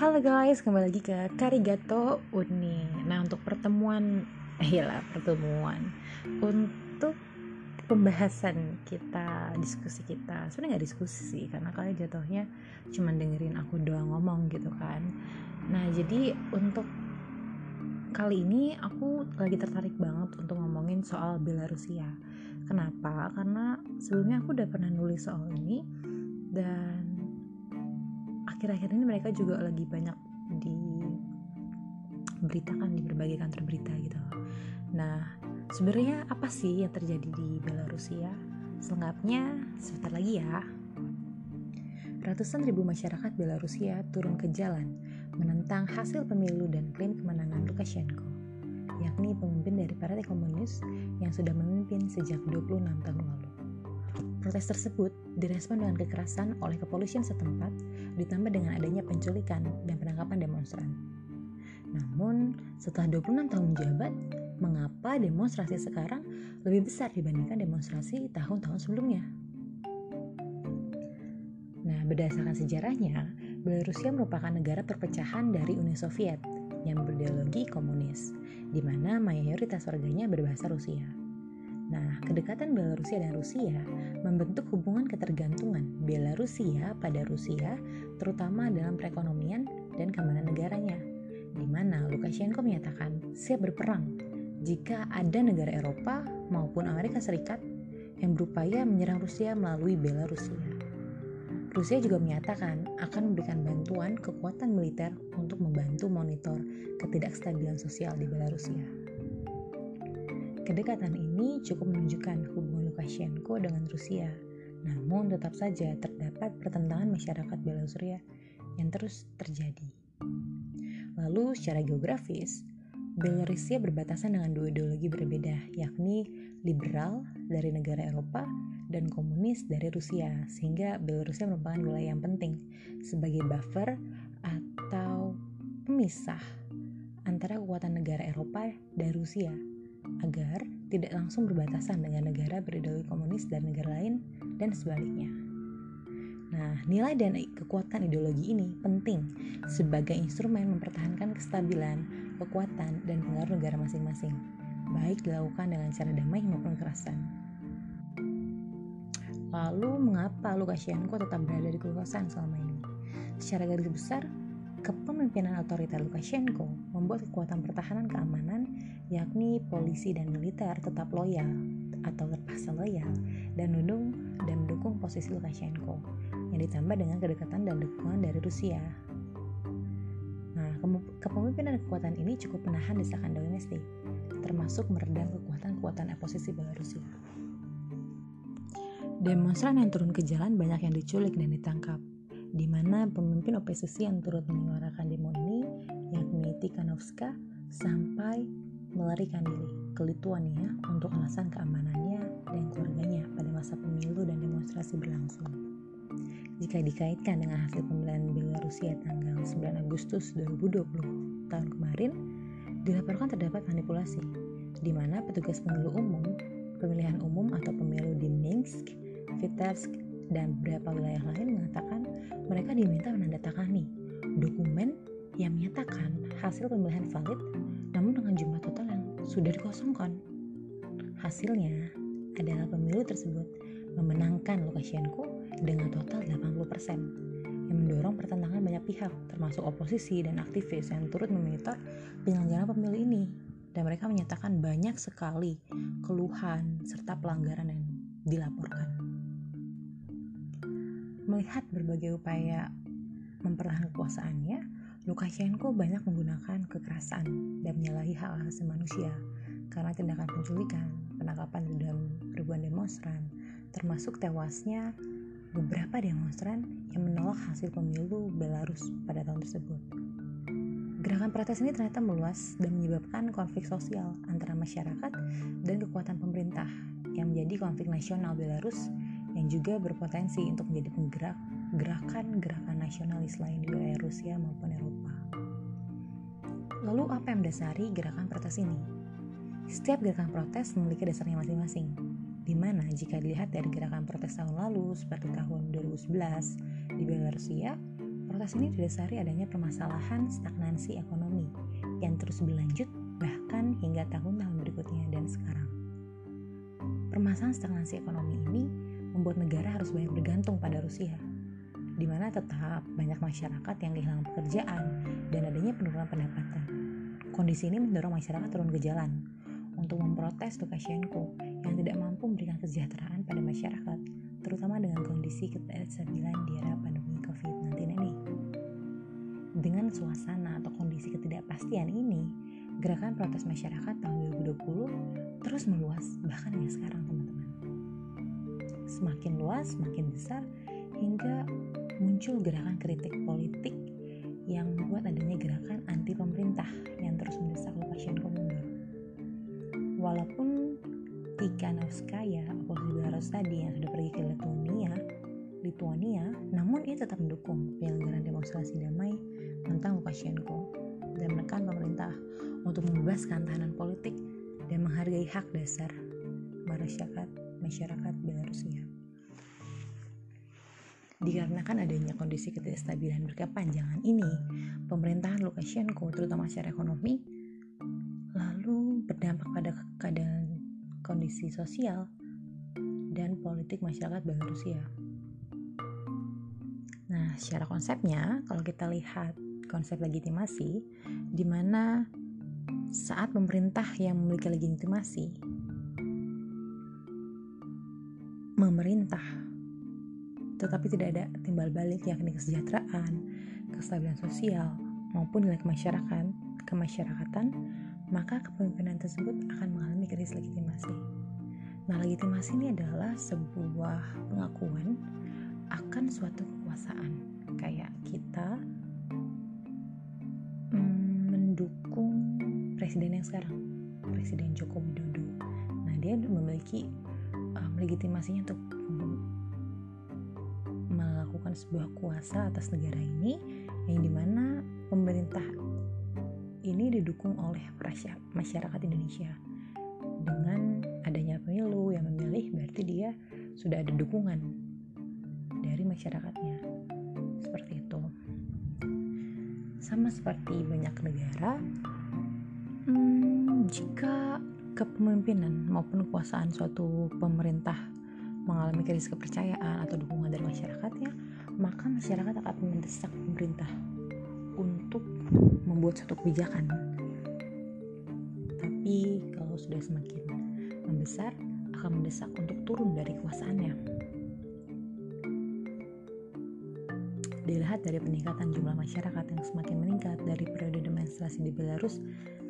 Halo guys, kembali lagi ke Karigato Uni. Nah, untuk pertemuan, eh lah pertemuan untuk pembahasan kita, diskusi kita. Sebenarnya nggak diskusi sih, karena kalian jatuhnya cuma dengerin aku doang ngomong gitu kan. Nah, jadi untuk kali ini aku lagi tertarik banget untuk ngomongin soal Belarusia. Kenapa? Karena sebelumnya aku udah pernah nulis soal ini dan akhir-akhir ini mereka juga lagi banyak diberitakan di berbagai kantor berita gitu Nah, sebenarnya apa sih yang terjadi di Belarusia? Selengkapnya sebentar lagi ya. Ratusan ribu masyarakat Belarusia turun ke jalan menentang hasil pemilu dan klaim kemenangan Lukashenko, yakni pemimpin dari Partai Komunis yang sudah memimpin sejak 26 tahun lalu. Protes tersebut direspon dengan kekerasan oleh kepolisian setempat, ditambah dengan adanya penculikan dan penangkapan demonstran. Namun, setelah 26 tahun menjabat, mengapa demonstrasi sekarang lebih besar dibandingkan demonstrasi tahun-tahun sebelumnya? Nah, berdasarkan sejarahnya, Belarusia merupakan negara perpecahan dari Uni Soviet yang berideologi komunis, di mana mayoritas warganya berbahasa Rusia. Nah, kedekatan Belarusia dan Rusia membentuk hubungan ketergantungan Belarusia pada Rusia, terutama dalam perekonomian dan keamanan negaranya, di mana Lukashenko menyatakan siap berperang jika ada negara Eropa maupun Amerika Serikat yang berupaya menyerang Rusia melalui Belarusia. Rusia juga menyatakan akan memberikan bantuan kekuatan militer untuk membantu monitor ketidakstabilan sosial di Belarusia. Kedekatan ini cukup menunjukkan hubungan Lukashenko dengan Rusia. Namun tetap saja terdapat pertentangan masyarakat Belarusia yang terus terjadi. Lalu secara geografis, Belarusia berbatasan dengan dua ideologi berbeda, yakni liberal dari negara Eropa dan komunis dari Rusia, sehingga Belarusia merupakan wilayah yang penting sebagai buffer atau pemisah antara kekuatan negara Eropa dan Rusia agar tidak langsung berbatasan dengan negara berideologi komunis dan negara lain dan sebaliknya. Nah, nilai dan kekuatan ideologi ini penting sebagai instrumen mempertahankan kestabilan, kekuatan, dan pengaruh negara masing-masing, baik dilakukan dengan cara damai maupun kekerasan. Lalu, mengapa Lukashenko tetap berada di kekuasaan selama ini? Secara garis besar, Kepemimpinan otoriter Lukashenko membuat kekuatan pertahanan keamanan, yakni polisi dan militer, tetap loyal atau terpaksa loyal dan mendukung dan mendukung posisi Lukashenko, yang ditambah dengan kedekatan dan dukungan dari Rusia. Nah, kepemimpinan kekuatan ini cukup menahan desakan domestik, termasuk meredam kekuatan-kekuatan oposisi Belarusia. Demonstran yang turun ke jalan banyak yang diculik dan ditangkap, di mana pemimpin oposisi yang turut menyuarakan demo ini yakni Tikhanovska sampai melarikan diri ke Lituania untuk alasan keamanannya dan keluarganya pada masa pemilu dan demonstrasi berlangsung. Jika dikaitkan dengan hasil pemilihan Belarusia tanggal 9 Agustus 2020 tahun kemarin, dilaporkan terdapat manipulasi, di mana petugas pemilu umum, pemilihan umum atau pemilu di Minsk, Vitebsk, dan beberapa wilayah lain mengatakan mereka diminta menandatangani dokumen yang menyatakan hasil pemilihan valid namun dengan jumlah total yang sudah dikosongkan. Hasilnya adalah pemilu tersebut memenangkan Lukashenko dengan total 80% yang mendorong pertentangan banyak pihak termasuk oposisi dan aktivis yang turut memonitor penyelenggaraan pemilu ini dan mereka menyatakan banyak sekali keluhan serta pelanggaran yang dilaporkan. Melihat berbagai upaya mempertahankan kekuasaannya, Lukashenko banyak menggunakan kekerasan dan menyalahi hak asasi manusia karena tindakan penculikan, penangkapan dan ribuan demonstran, termasuk tewasnya beberapa demonstran yang menolak hasil pemilu Belarus pada tahun tersebut. Gerakan protes ini ternyata meluas dan menyebabkan konflik sosial antara masyarakat dan kekuatan pemerintah yang menjadi konflik nasional Belarus yang juga berpotensi untuk menjadi penggerak gerakan-gerakan nasionalis lain di wilayah Rusia maupun Eropa. Lalu apa yang mendasari gerakan protes ini? Setiap gerakan protes memiliki dasarnya masing-masing, di mana jika dilihat dari gerakan protes tahun lalu seperti tahun 2011 di Belarusia, protes ini didasari adanya permasalahan stagnansi ekonomi yang terus berlanjut bahkan hingga tahun-tahun berikutnya dan sekarang. Permasalahan stagnansi ekonomi ini membuat negara harus banyak bergantung pada Rusia, di mana tetap banyak masyarakat yang kehilangan pekerjaan dan adanya penurunan pendapatan. Kondisi ini mendorong masyarakat turun ke jalan untuk memprotes Lukashenko yang tidak mampu memberikan kesejahteraan pada masyarakat, terutama dengan kondisi ketidakstabilan di era pandemi COVID-19 ini. Dengan suasana atau kondisi ketidakpastian ini, gerakan protes masyarakat tahun 2020 terus meluas bahkan hingga sekarang teman-teman. Semakin luas, semakin besar, hingga muncul gerakan kritik politik yang membuat adanya gerakan anti pemerintah yang terus mendesak Lukashenko mundur. Walaupun Tikhanovskaya, oposisi Belarus tadi yang sudah pergi ke Lituania, Lituania, namun ia tetap mendukung penyelenggaraan demonstrasi damai tentang Lukashenko dan menekan pemerintah untuk membebaskan tahanan politik dan menghargai hak dasar masyarakat masyarakat Belarusia. Dikarenakan adanya kondisi ketidakstabilan berkepanjangan ini, pemerintahan Lukashenko, terutama secara ekonomi, lalu berdampak pada keadaan kondisi sosial dan politik masyarakat Belarusia. Nah, secara konsepnya, kalau kita lihat konsep legitimasi, di mana saat pemerintah yang memiliki legitimasi memerintah tetapi tidak ada timbal balik yakni kesejahteraan, kestabilan sosial, maupun nilai kemasyarakat, kemasyarakatan, maka kepemimpinan tersebut akan mengalami krisis legitimasi. Nah, legitimasi ini adalah sebuah pengakuan akan suatu kekuasaan. Kayak kita mm, mendukung presiden yang sekarang, Presiden Joko Widodo. Nah, dia memiliki um, legitimasinya untuk melakukan sebuah kuasa atas negara ini yang di mana pemerintah ini didukung oleh masyarakat Indonesia. Dengan adanya pemilu yang memilih berarti dia sudah ada dukungan dari masyarakatnya. Seperti itu. Sama seperti banyak negara hmm, jika kepemimpinan maupun kekuasaan suatu pemerintah mengalami krisis kepercayaan atau dukungan dari masyarakatnya maka masyarakat akan mendesak pemerintah untuk membuat suatu kebijakan. Tapi kalau sudah semakin membesar, akan mendesak untuk turun dari kekuasaannya. Dilihat dari peningkatan jumlah masyarakat yang semakin meningkat dari periode demonstrasi di Belarus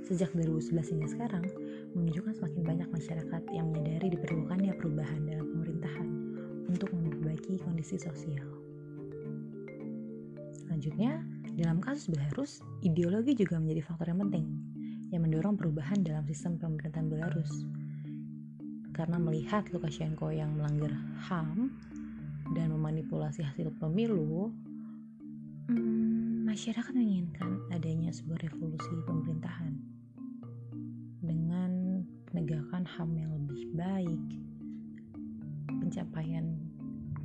sejak 2011 hingga sekarang, menunjukkan semakin banyak masyarakat yang menyadari diperlukannya perubahan dalam pemerintahan untuk memperbaiki kondisi sosial. Selanjutnya, dalam kasus Belarus, ideologi juga menjadi faktor yang penting yang mendorong perubahan dalam sistem pemerintahan Belarus. Karena melihat Lukashenko yang melanggar HAM dan memanipulasi hasil pemilu, hmm, masyarakat menginginkan adanya sebuah revolusi pemerintahan dengan penegakan HAM yang lebih baik, pencapaian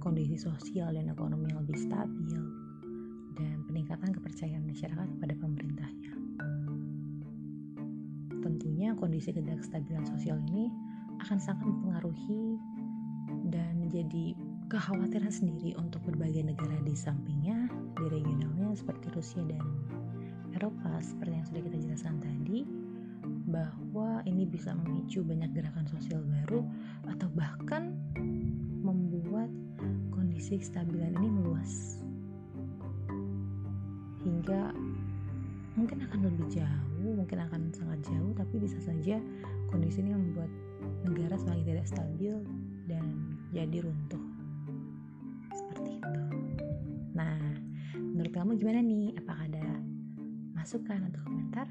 kondisi sosial dan ekonomi yang lebih stabil, dan peningkatan kepercayaan masyarakat kepada pemerintahnya. Tentunya kondisi ketidakstabilan sosial ini akan sangat mempengaruhi dan menjadi kekhawatiran sendiri untuk berbagai negara di sampingnya, di regionalnya seperti Rusia dan Eropa seperti yang sudah kita jelaskan tadi bahwa ini bisa memicu banyak gerakan sosial baru atau bahkan membuat kondisi kestabilan ini meluas hingga mungkin akan lebih jauh, mungkin akan sangat jauh, tapi bisa saja kondisi ini membuat negara semakin tidak stabil dan jadi runtuh. Seperti itu. Nah, menurut kamu gimana nih? Apakah ada masukan atau komentar?